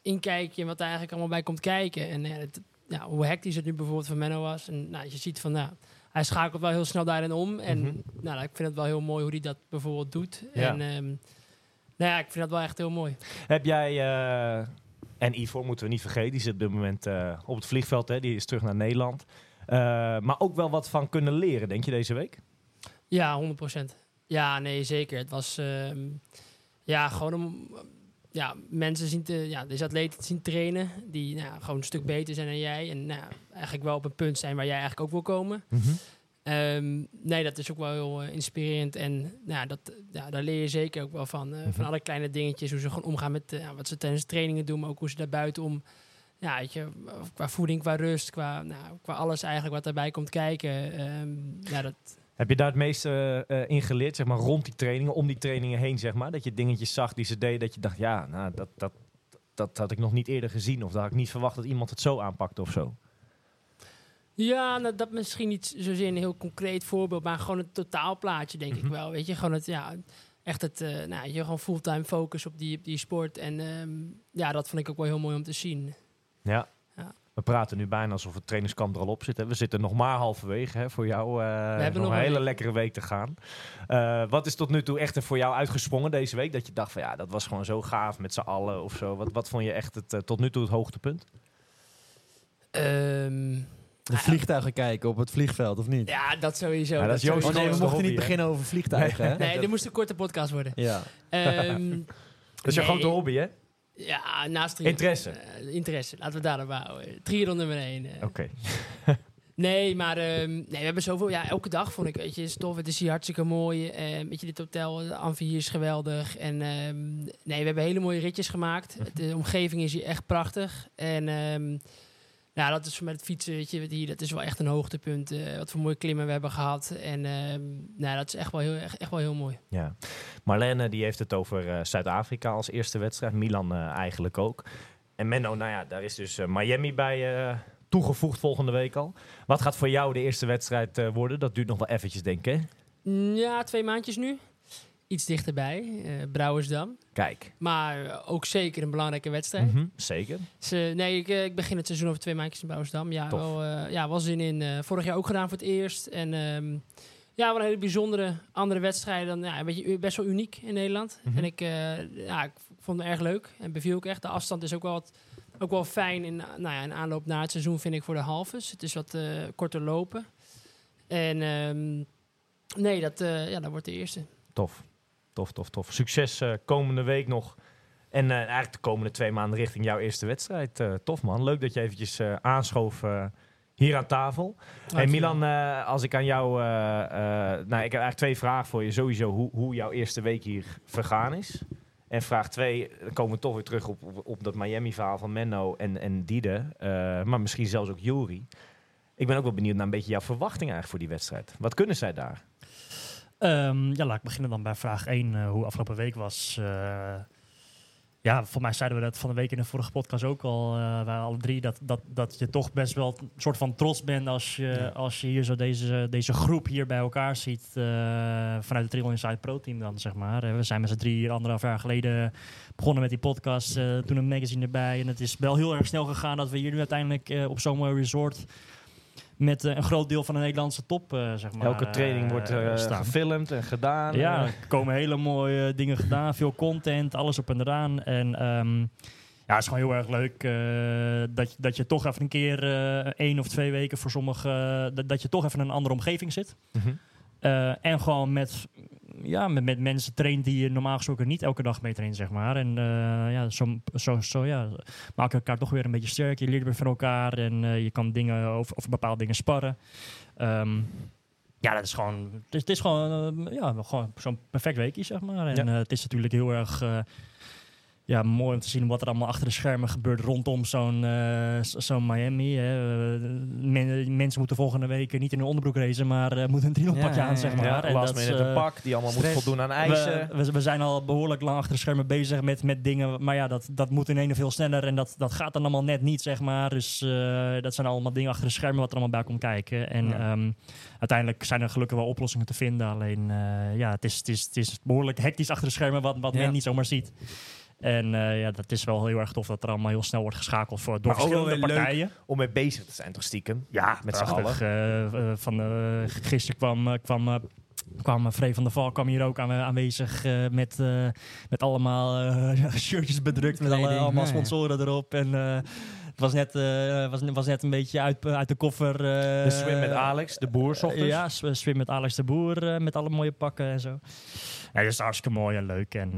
Speaker 7: inkijken in wat er eigenlijk allemaal bij komt kijken. En eh, het, ja, hoe hectisch het nu bijvoorbeeld van Menno was. En nou, je ziet van, nou, hij schakelt wel heel snel daarin om. En
Speaker 1: Mhm.
Speaker 7: nou, ik vind het wel heel mooi hoe hij dat bijvoorbeeld doet.
Speaker 1: Ja.
Speaker 7: En ehm, nou ja, ik vind dat wel echt heel mooi.
Speaker 1: Heb jij, eh, en Ivor moeten we niet vergeten, die zit op dit moment eh, op het vliegveld, hè, die is terug naar Nederland. Eh, maar ook wel wat van kunnen leren, denk je, deze week?
Speaker 7: Ja, 100%. Ja, nee, zeker. Het was ehm, ja, gewoon om ja, mensen zien te, ja, deze atleten te zien trainen die nou, gewoon een stuk beter zijn dan jij. En nou, eigenlijk wel op een punt zijn waar jij eigenlijk ook wil komen. Ehm, nee, dat is ook wel heel eh, inspirerend. En nou, ja, dat, ja, daar leer je zeker ook wel van. eh,
Speaker 1: Mhm.
Speaker 7: Van alle kleine dingetjes, hoe ze gewoon omgaan met eh, ja, wat ze tijdens trainingen doen, maar ook hoe ze daar buitenom. Ja, weet je, qua voeding, qua rust, qua, nou, qua alles eigenlijk wat daarbij komt kijken. Ehm, ja, dat,
Speaker 1: Heb je daar het meeste in geleerd, zeg maar, rond die trainingen, om die trainingen heen, zeg maar? Dat je dingetjes zag die ze deden, dat je dacht, ja, nou, dat, dat, dat had ik nog niet eerder gezien. Of dat had ik niet verwacht dat iemand het zo aanpakte of zo.
Speaker 7: Ja, nou, dat misschien niet zozeer een heel concreet voorbeeld, maar gewoon het totaalplaatje, denk
Speaker 1: Mhm.
Speaker 7: ik wel. Weet je, gewoon het, ja, echt het, eh, nou, je gewoon fulltime focus op die, op die sport. En ehm, ja, dat vond ik ook wel heel mooi om te zien.
Speaker 1: Ja.
Speaker 7: Ja.
Speaker 1: We praten nu bijna alsof het trainingskamp er al op zit. Hè. We zitten nog maar halverwege hè, voor jou. eh
Speaker 7: hebben
Speaker 1: nog
Speaker 7: nog
Speaker 1: een hele
Speaker 7: week.
Speaker 1: lekkere week te gaan. Eh, wat is tot nu toe echt er voor jou uitgesprongen deze week? Dat je dacht van ja, dat was gewoon zo gaaf met z'n allen of zo. Wat, wat vond je echt het, tot nu toe het hoogtepunt?
Speaker 7: Ehm,
Speaker 5: De vliegtuigen kijken op het vliegveld, of niet?
Speaker 7: ja, dat sowieso.
Speaker 1: Ja, dat is
Speaker 5: Oh nee, we mochten niet beginnen over vliegtuigen, hè?
Speaker 7: Nee, dit moest een korte podcast worden.
Speaker 5: Ja.
Speaker 7: Ehm,
Speaker 1: Dat is je
Speaker 7: Nee.
Speaker 1: grote hobby, hè?
Speaker 7: ja, naast triathlon.
Speaker 1: Interesse.
Speaker 7: Eh, interesse, laten we het daarop houden. Triathlon nummer één. eh.
Speaker 1: Oké.
Speaker 7: Nee, maar ehm, nee, we hebben zoveel. Ja, elke dag vond ik, weet je, is tof. Het is hier hartstikke mooi. Eh, weet je, dit hotel, de Amfi hier is geweldig. En ehm, nee, we hebben hele mooie ritjes gemaakt. De omgeving is hier echt prachtig. En Ja, dat is met het fietsen, weet je, hier, dat is wel echt een hoogtepunt. eh, wat voor mooie klimmen we hebben gehad. En ehm, nou, dat is echt wel heel, echt, echt wel heel mooi.
Speaker 1: Ja. Marlene die heeft het over eh, Zuid-Afrika als eerste wedstrijd. Milan eh, eigenlijk ook. En Menno, nou ja, daar is dus Miami bij toegevoegd volgende week al. Wat gaat voor jou de eerste wedstrijd worden? Dat duurt nog wel eventjes, denk ik. hè?
Speaker 7: Mm, Ja, twee maandjes nu. Iets dichterbij, eh Brouwersdam.
Speaker 1: Kijk.
Speaker 7: Maar ook zeker een belangrijke wedstrijd.
Speaker 1: Mhm, Zeker.
Speaker 7: Dus, nee, ik, eh, ik begin het seizoen over twee maandjes in Brouwersdam. Ja,
Speaker 1: Tof.
Speaker 7: wel, eh, ja, was zin in. vorig jaar ook gedaan voor het eerst. En ehm, ja, wel een hele bijzondere andere wedstrijden. Dan, ja, een beetje, best wel uniek in Nederland.
Speaker 1: Mhm.
Speaker 7: En ik, ja, ik vond het erg leuk en beviel ook echt. De afstand is ook wel, wat, ook wel fijn in, nou ja, in aanloop naar het seizoen, vind ik, voor de halves. Het is wat korter lopen. En ehm, nee, dat, ja, dat wordt de eerste.
Speaker 1: Tof. Tof, tof, tof. Succes eh, komende week nog. En eh, eigenlijk de komende twee maanden richting jouw eerste wedstrijd. Eh, tof man. Leuk dat je eventjes aanschoof hier aan tafel. Hey Milan, als ik aan jou... nou, ik heb eigenlijk twee vragen voor je. Sowieso hoe, hoe jouw eerste week hier vergaan is. En vraag twee, dan komen we toch weer terug op, op, op dat Miami-verhaal van Menno en, en Diede. maar misschien zelfs ook Juri. Ik ben ook wel benieuwd naar een beetje jouw verwachting eigenlijk voor die wedstrijd. Wat kunnen zij daar?
Speaker 4: Ehm, ja, laat ik beginnen dan bij vraag 1, eh, hoe afgelopen week was. Eh, ja, voor mij zeiden we dat van de week in de vorige podcast ook al, eh wij alle drie, dat, dat, dat je toch best wel een soort van trots bent als je,
Speaker 1: Ja.
Speaker 4: als je hier zo deze, deze groep hier bij elkaar ziet vanuit het Trial Inside Pro Team dan, zeg maar. We zijn met z'n drie hier anderhalf jaar geleden begonnen met die podcast, toen een magazine erbij en het is wel heel erg snel gegaan dat we hier nu uiteindelijk op zo'n mooi resort met eh, een groot deel van de Nederlandse top, eh, zeg maar.
Speaker 1: Elke training
Speaker 4: eh,
Speaker 1: wordt gefilmd en gedaan.
Speaker 4: Ja, er komen hele mooie dingen gedaan, veel content, alles op en eraan. En ehm, ja, het is gewoon heel erg leuk dat, je- dat je toch even een keer eh één of twee weken voor sommigen, dat, dat je toch even in een andere omgeving zit.
Speaker 1: mhm.
Speaker 4: Eh, en gewoon met, ja, met, met mensen traint die je normaal gesproken niet elke dag mee traint, zeg maar. En eh, ja, zo, zo, zo ja, maak je elkaar toch weer een beetje sterk. Je leert weer van elkaar en eh, je kan dingen over, over bepaalde dingen sparren. Ehm, ja, dat is gewoon, het is, het is gewoon, ja, gewoon zo'n perfect weekje, zeg maar. En
Speaker 1: Ja.
Speaker 4: het is natuurlijk heel erg... ja, mooi om te zien wat er allemaal achter de schermen gebeurt rondom zo'n eh, zo'n Miami. Hè. Eh, men- mensen moeten volgende week niet in hun onderbroek racen, maar eh, moeten een triompakje
Speaker 3: Ja,
Speaker 4: aan, zeg maar.
Speaker 1: Ja,
Speaker 4: En
Speaker 1: last
Speaker 4: dat is,
Speaker 1: minute een pak die allemaal moet
Speaker 3: stress.
Speaker 1: voldoen aan eisen.
Speaker 4: we, we, we zijn al behoorlijk lang achter de schermen bezig met, met dingen. Maar ja, dat, dat moet in ene veel sneller. En dat, dat gaat dan allemaal net niet, zeg maar. Dus dat zijn allemaal dingen achter de schermen wat er allemaal bij komt kijken. En
Speaker 1: Ja.
Speaker 4: ehm, uiteindelijk zijn er gelukkig wel oplossingen te vinden. Alleen, ja, het is, het, is, het is behoorlijk hectisch achter de schermen wat, wat men niet zomaar ziet. En eh, ja, dat is wel heel erg tof dat er allemaal heel snel wordt geschakeld voor, door
Speaker 1: Maar ook wel
Speaker 4: verschillende partijen.
Speaker 1: Om mee bezig te zijn, toch stiekem?
Speaker 4: Ja,
Speaker 1: met z'n.
Speaker 4: Eh, eh, van, eh, gisteren kwam, kwam, kwam Free van der Val kwam hier ook aan, aanwezig eh, met, eh, met allemaal eh, shirtjes bedrukt met alle, allemaal
Speaker 3: ja.
Speaker 4: sponsoren erop. En eh, het was net, eh, was, was net een beetje uit, uit de koffer. eh,
Speaker 1: De swim met Alex, de boer, ochtends.
Speaker 4: ja, sw- swim met Alex de Boer met alle mooie pakken en zo. Ja, dat is hartstikke mooi en leuk. En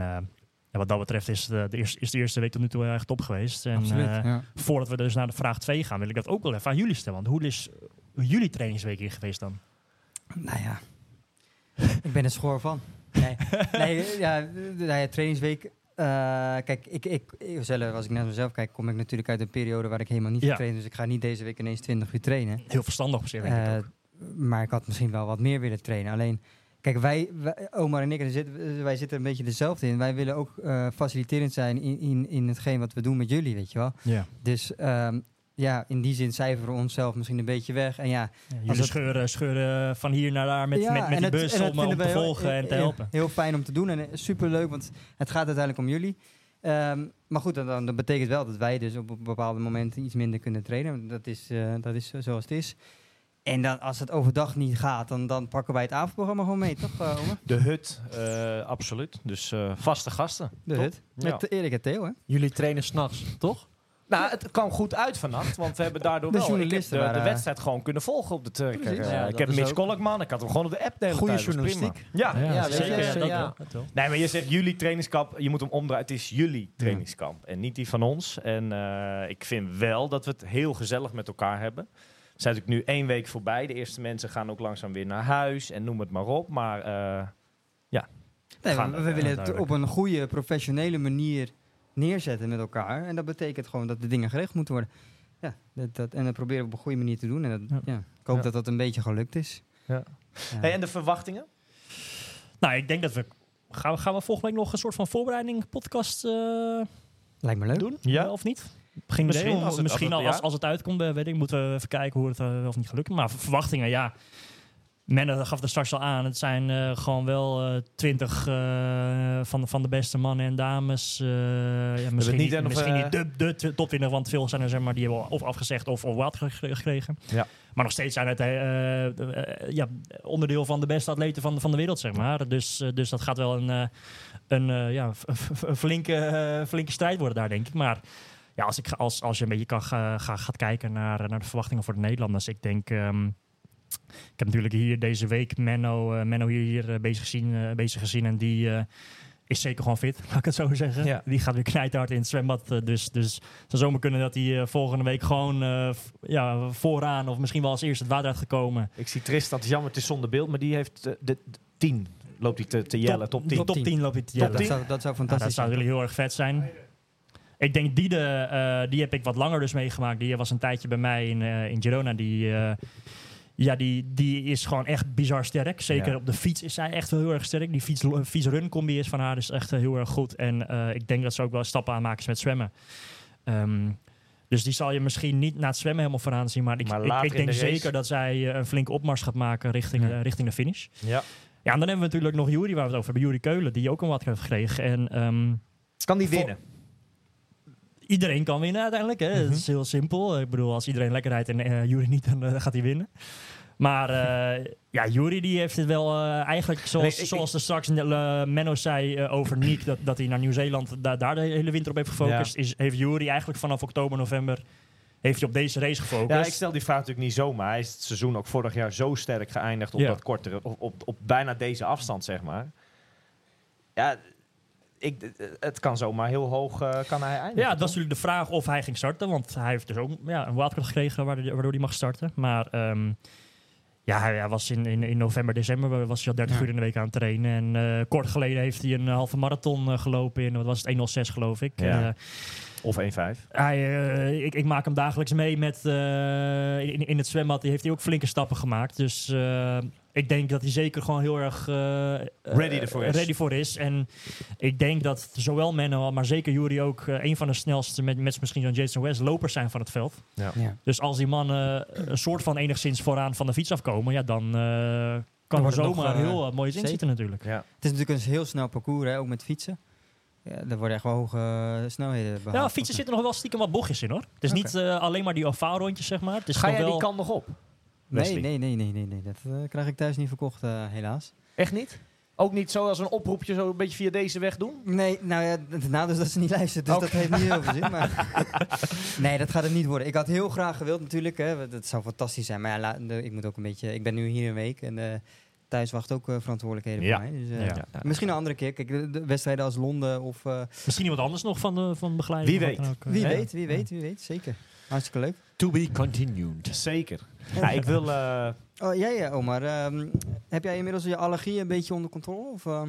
Speaker 4: eh, wat dat betreft is de, de eerste, is de eerste week tot nu toe echt top geweest. En,
Speaker 3: Absoluut.
Speaker 4: eh,
Speaker 3: ja.
Speaker 4: Voordat we dus naar de vraag 2 gaan, wil ik dat ook wel even aan jullie stellen. Want hoe is jullie trainingsweek hier geweest dan?
Speaker 3: Nou ja, ik ben er schoor van. Nee, nee ja, de, ja, trainingsweek. eh, kijk, ik, ik, zelf, als ik naar mezelf kijk, kom ik natuurlijk uit een periode waar ik helemaal niet
Speaker 4: Ja.
Speaker 3: getraind. Dus ik ga niet deze week ineens 20 uur trainen.
Speaker 4: Heel verstandig op zich,
Speaker 3: Eh, maar ik had misschien wel wat meer willen trainen. Alleen, kijk, wij, wij Omar en ik, er zitten- wij zitten een beetje dezelfde in. Wij willen ook eh, faciliterend zijn in, in, in hetgeen wat we doen met jullie, weet je wel.
Speaker 4: Ja.
Speaker 3: Dus ehm, ja, in die zin cijferen we onszelf misschien een beetje weg. En ja,
Speaker 4: jullie scheuren, scheuren van hier naar daar met,
Speaker 3: Ja,
Speaker 4: met, met
Speaker 3: en
Speaker 4: die
Speaker 3: het-
Speaker 4: bus
Speaker 3: en
Speaker 4: om, te
Speaker 3: heel-
Speaker 4: volgen en te helpen.
Speaker 3: Heel fijn om te doen en super leuk, want het gaat uiteindelijk om jullie. Ehm, maar goed, dan, dan, dat betekent wel dat wij dus op bepaalde momenten iets minder kunnen trainen. Dat is, eh, dat is zoals het is. En dan, als het overdag niet gaat, dan, dan pakken wij het avondprogramma gewoon mee, toch, uh, Omer?
Speaker 1: De hut, eh, absoluut. Dus eh, vaste gasten.
Speaker 3: De
Speaker 1: Top.
Speaker 3: hut.
Speaker 1: Ja.
Speaker 3: Met Erik en Theo, hè?
Speaker 5: Jullie trainen s'nachts, toch?
Speaker 1: Nou, het kwam goed uit vannacht, want we hebben daardoor
Speaker 3: De
Speaker 1: wel ik heb
Speaker 3: journalisten
Speaker 1: de, de wedstrijd gewoon kunnen volgen op de Turk.
Speaker 3: Precies.
Speaker 1: Eh,
Speaker 5: Ja,
Speaker 1: ik heb Mitch Kolkman, ik had hem gewoon op de app de hele
Speaker 5: Goeie
Speaker 1: tijd. dat was prima.
Speaker 5: journalistiek.
Speaker 1: Ja.
Speaker 4: Ja,
Speaker 5: Ja,
Speaker 4: zeker.
Speaker 1: Nee, maar je zegt jullie trainingskamp, je moet hem omdraaien. Het is jullie trainingskamp en niet die van ons. En eh, ik vind wel dat we het heel gezellig met elkaar hebben. Zijn natuurlijk nu één week voorbij. De eerste mensen gaan ook langzaam weer naar huis en noem het maar op. Maar eh,
Speaker 3: Nee,
Speaker 1: Gaan
Speaker 3: we,
Speaker 1: ja,
Speaker 3: willen het
Speaker 4: duidelijk.
Speaker 3: op een goede, professionele manier neerzetten met elkaar. En dat betekent gewoon dat de dingen geregeld moeten worden. ja, dat, dat, en dat proberen we op een goede manier te doen. En dat,
Speaker 4: Ja.
Speaker 3: ja. ik hoop
Speaker 1: Ja.
Speaker 3: dat dat een beetje gelukt is.
Speaker 1: Ja.
Speaker 3: Ja.
Speaker 1: Hey, en de verwachtingen?
Speaker 4: Nou, ik denk dat we... Gaan we, gaan we volgende week nog een soort van voorbereiding podcast eh,
Speaker 3: Lijkt me leuk.
Speaker 4: doen?
Speaker 1: Ja.
Speaker 4: Eh, of niet?
Speaker 1: Misschien, als het-
Speaker 4: Misschien
Speaker 1: als
Speaker 4: al
Speaker 1: het-
Speaker 4: als, als het uitkomt, eh, weet ik, moeten we even kijken hoe het eh, wel of niet gelukt. Maar verwachtingen, ja. Men gaf er straks al aan. Het zijn eh, gewoon wel twintig van, de- van de beste mannen en dames. ja, misschien
Speaker 1: niet
Speaker 4: misschien niet de, de tw- top 20, want veel zijn er zeg maar, die hebben of afgezegd of, of wild gek- gekregen.
Speaker 1: Ja.
Speaker 4: Maar nog steeds zijn het ja, onderdeel van de beste atleten van, van de wereld, zeg maar. Dus, dus dat gaat wel een, een, ja, een flinke, flinke strijd worden daar, denk ik. Maar ja, als, ik, als, als je een beetje kan ga, ga, gaat kijken naar, naar de verwachtingen voor de Nederlanders. Ik denk... ehm, ik heb natuurlijk hier deze week Menno, eh, Menno hier, hier eh, bezig, gezien, eh, bezig gezien. En die eh, is zeker gewoon fit, laat ik het zo zeggen.
Speaker 1: Ja.
Speaker 4: Die gaat weer knijthard in het zwembad. dus, dus het zou zomaar kunnen dat hij eh, volgende week gewoon eh, ja, vooraan... of misschien wel als eerste het water uitgekomen.
Speaker 1: Ik zie Tristan, het is jammer, het is zonder beeld, maar die heeft de, de tien. Loopt hij te, te jellen, top 10.
Speaker 4: Top 10 loopt hij te
Speaker 1: Top
Speaker 4: jellen.
Speaker 3: dat, zou, dat zou fantastisch
Speaker 4: dat zou
Speaker 3: zijn.
Speaker 4: jullie heel erg vet zijn. Ik denk die, de, eh, die heb ik wat langer dus meegemaakt. Die was een tijdje bij mij in, eh, in Girona. Die, eh, ja, die, die is gewoon echt bizar sterk. Zeker
Speaker 1: Ja.
Speaker 4: op de fiets is zij echt wel heel erg sterk. Die fiets- fiets-run combi is van haar dus echt heel erg goed. En ik denk dat ze ook wel stappen aanmaken met zwemmen. Ehm, dus die zal je misschien niet na het zwemmen helemaal vooraan zien. Maar ik,
Speaker 1: Maar
Speaker 4: ik, denk
Speaker 1: de
Speaker 4: zeker dat zij een flinke opmars gaat maken richting,
Speaker 3: Ja.
Speaker 4: richting de finish.
Speaker 1: Ja.
Speaker 4: Ja, en dan hebben we natuurlijk nog Jury waar we het over hebben. Jury Keulen, die ook een wat heeft gekregen. En ehm,
Speaker 1: Kan die winnen?
Speaker 4: Iedereen kan winnen uiteindelijk. Hè? Het is heel simpel. Ik bedoel, als iedereen lekker rijdt en eh Jury niet, dan eh, gaat hij winnen. Maar eh, ja, Jury die heeft het wel eigenlijk, zoals,
Speaker 1: Nee, ik-
Speaker 4: zoals er straks eh, Menno zei over Nick, dat, dat hij naar Nieuw-Zeeland da- daar de hele winter op heeft gefocust, is, heeft Jury eigenlijk vanaf oktober, november, heeft hij op deze race gefocust.
Speaker 1: Ja, ik stel die vraag natuurlijk niet zomaar. Hij is het seizoen ook vorig jaar zo sterk geëindigd op
Speaker 4: Ja.
Speaker 1: dat kortere, op, op, op bijna deze afstand, zeg maar. Ja, ik, het kan zomaar heel hoog uh, kan hij eindigen.
Speaker 4: Ja, het was natuurlijk de vraag of hij ging starten. Want hij heeft dus ook ja, een wildcard gekregen waardoor, hij mag starten. Maar um, ja, hij, was in, in, in november, december was hij al 30 ja. uur in de week aan het trainen. En uh, kort geleden heeft hij een halve marathon uh, gelopen in, wat was het, 106 geloof ik.
Speaker 1: Ja.
Speaker 4: Uh,
Speaker 1: of 1,5.
Speaker 4: Hij, ik, ik, maak hem dagelijks mee met, uh, in, in, het zwembad. Die heeft hij ook flinke stappen gemaakt. Dus uh, ik denk dat hij zeker gewoon heel erg uh,
Speaker 1: ready, ervoor is.
Speaker 4: ready voor is. En ik denk dat zowel Menno, maar zeker Jury ook een van de snelste, met, met misschien zo'n Jason West, lopers zijn van het veld.
Speaker 1: Ja.
Speaker 3: Ja.
Speaker 4: Dus als die mannen een soort van enigszins vooraan van de fiets afkomen, ja, dan kan er zomaar
Speaker 3: nog,
Speaker 4: heel mooie zin zitten natuurlijk.
Speaker 1: Ja.
Speaker 3: Het is natuurlijk een heel snel parcours, hè, ook met fietsen. Ja, er worden echt wel hoge snelheden behaald.
Speaker 4: Ja, fietsen zitten nog wel stiekem wat bochtjes in hoor. Het is okay. niet uh, alleen maar die ovaalrondjes, zeg maar. Het is
Speaker 1: Ga jij
Speaker 4: wel...
Speaker 1: die kant nog op?
Speaker 3: Nee, nee, nee, nee, nee, nee. Dat uh, krijg ik thuis niet verkocht, uh, helaas.
Speaker 1: Echt niet? Ook niet zo als een oproepje zo een beetje via deze weg doen?
Speaker 3: Nee, nou ja, het nadeel is dat ze niet luistert, dus okay. dat heeft niet heel veel zin. Maar nee, dat gaat het niet worden. Ik had heel graag gewild natuurlijk, hè. dat zou fantastisch zijn. Maar ja, ik moet ook een beetje, ik ben nu hier een week en uh, thuis wacht ook uh, verantwoordelijkheden
Speaker 1: ja.
Speaker 3: voor mij. Dus, uh,
Speaker 1: ja. Ja.
Speaker 3: Misschien een andere keer. Kijk, de, de wedstrijden als Londen of... Uh,
Speaker 4: misschien iemand anders nog van, de, van begeleiding.
Speaker 1: Wie weet.
Speaker 3: Ook, wie ja. weet, wie weet, wie weet. Zeker. Hartstikke leuk.
Speaker 5: To be continued.
Speaker 1: Zeker. ja, ik wil... Uh...
Speaker 3: Oh, ja, ja, Omar. Um, heb jij inmiddels je allergie een beetje onder controle? Of, uh...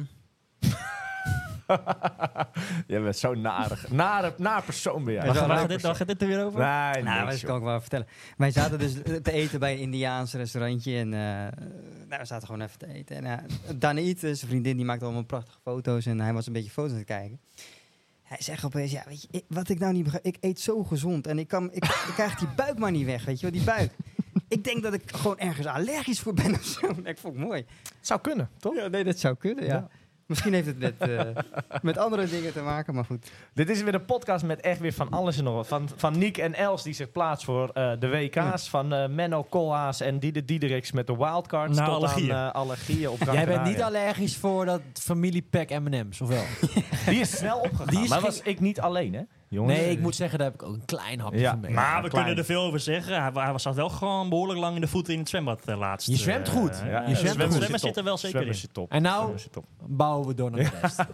Speaker 1: je bent zo narig. Nare, naar persoon ben jij.
Speaker 4: Waar gaat dit, gaat dit er weer over?
Speaker 1: Nee,
Speaker 3: nou, dat kan ik wel vertellen. Wij zaten dus te eten bij een Indiaans restaurantje. En uh, nou, we zaten gewoon even te eten. En uh, Daniet, zijn vriendin, die maakte allemaal prachtige foto's. En hij was een beetje foto's aan het kijken. Hij zegt opeens, ja, weet je, ik, wat ik nou niet begrijp, ik eet zo gezond en ik, kan, ik, ik krijg die buik maar niet weg, weet je wel, die buik. Ik denk dat ik gewoon ergens allergisch voor ben of zo. Ik vond het mooi.
Speaker 1: Het zou kunnen, toch?
Speaker 3: Ja, nee, dat zou kunnen, ja. ja. Misschien heeft het met, uh, met andere dingen te maken, maar goed.
Speaker 1: Dit is weer een podcast met echt weer van alles en nog wat. Van, van Niek en Els die zich plaatst voor uh, de WK's. Ja. Van uh, Menno Koolhaas en Diede Diedericks met de wildcards.
Speaker 4: Nou,
Speaker 1: tot
Speaker 4: allergieën.
Speaker 1: aan allergieën op
Speaker 5: Jij bent niet allergisch voor dat familiepack M&M's, of wel?
Speaker 1: Die is snel opgegaan,
Speaker 5: Die is
Speaker 1: maar was ik niet alleen, hè?
Speaker 5: Jongens. Nee, ik moet zeggen, daar heb ik ook een klein hapje
Speaker 1: ja,
Speaker 5: van mee.
Speaker 4: Maar we klein. kunnen er veel over zeggen. Hij, hij zat wel gewoon behoorlijk lang in de voeten in het zwembad uh, laatst.
Speaker 5: Je zwemt goed.
Speaker 4: Uh,
Speaker 5: ja, je zwemt
Speaker 4: zwemmen,
Speaker 5: goed.
Speaker 4: zwemmen zit er wel zeker in.
Speaker 1: Top.
Speaker 5: En nou bouwen we door naar de rest.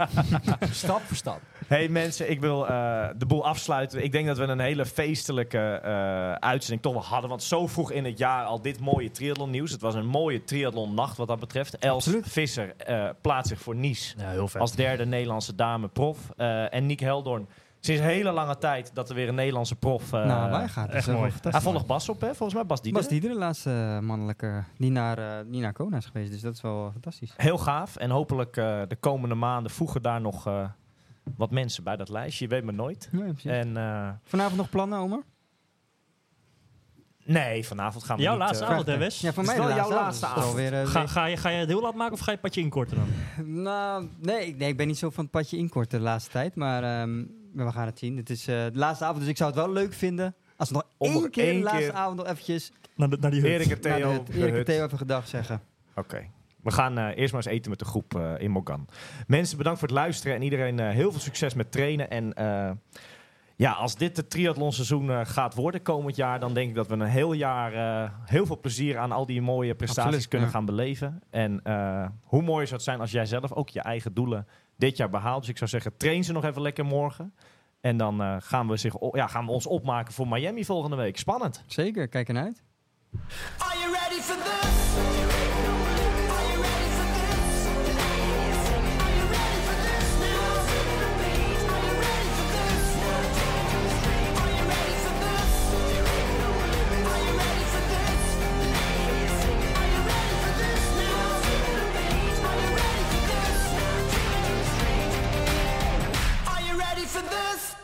Speaker 5: stap voor stap.
Speaker 1: Hey mensen, ik wil uh, de boel afsluiten. Ik denk dat we een hele feestelijke uh, uitzending toch wel hadden. Want zo vroeg in het jaar al dit mooie triathlon nieuws. Het was een mooie triathlon nacht wat dat betreft. Els
Speaker 3: Absoluut.
Speaker 1: Visser uh, plaatst zich voor Nice
Speaker 4: ja, heel vet.
Speaker 1: als derde Nederlandse dame prof. Uh, en Nick Heldoorn Sinds een hele lange tijd dat er weer een Nederlandse prof... eh,
Speaker 3: nou, wij gaan. Dat
Speaker 4: echt mooi.
Speaker 3: fantastisch.
Speaker 1: hij volgt Bas op, hè? Volgens mij Bas Dieder.
Speaker 3: Bas Dieder, de laatste eh, mannelijke, die naar, eh, die naar Kona is geweest. Dus dat is wel fantastisch.
Speaker 1: Heel gaaf. En hopelijk eh, de komende maanden voegen daar nog eh, wat mensen bij dat lijstje. Je weet maar nooit.
Speaker 3: Nee.
Speaker 1: En eh,
Speaker 3: Vanavond nog plannen, Omar?
Speaker 1: nee, vanavond gaan we
Speaker 4: Jouw
Speaker 1: niet...
Speaker 4: laatste avond, hè, Wes?
Speaker 3: Ja, voor mij
Speaker 1: wel jouw
Speaker 3: laatste avond.
Speaker 4: Ga, ga, je, ga je het heel laat maken of ga je het padje inkorten dan?
Speaker 3: Nou, nee ik, nee, ik ben niet zo van het padje inkorten de laatste tijd. Maar we gaan het zien. Het is eh, de laatste avond, dus ik zou het wel leuk vinden... als we nog
Speaker 1: Om nog
Speaker 3: één keer
Speaker 1: één
Speaker 3: de laatste
Speaker 1: keer-
Speaker 3: avond nog eventjes...
Speaker 4: Naar, de, naar die hut.
Speaker 1: Erik en
Speaker 3: naar de
Speaker 1: Theo.
Speaker 3: hut-
Speaker 1: de
Speaker 3: Erik en
Speaker 1: hut.
Speaker 3: Theo even gedag zeggen.
Speaker 1: Oké. We gaan eh, eerst maar eens eten met de groep eh, in Mogan. Mensen, bedankt voor het luisteren. En iedereen eh, heel veel succes met trainen. En eh, ja, als dit het triathlonseizoen eh, gaat worden komend jaar... dan denk ik dat we een heel jaar eh, heel veel plezier aan al die mooie prestaties
Speaker 3: Absoluut,
Speaker 1: kunnen
Speaker 3: ja.
Speaker 1: gaan beleven. En eh, hoe mooi zou het zijn als jij zelf ook je eigen doelen dit jaar behaalt. Dus ik zou zeggen, train ze nog even lekker morgen. En dan eh, gaan, we zich, ja, gaan we ons opmaken voor Miami volgende week. Spannend.
Speaker 3: Zeker, kijk ernaar uit.
Speaker 2: Are you ready for this?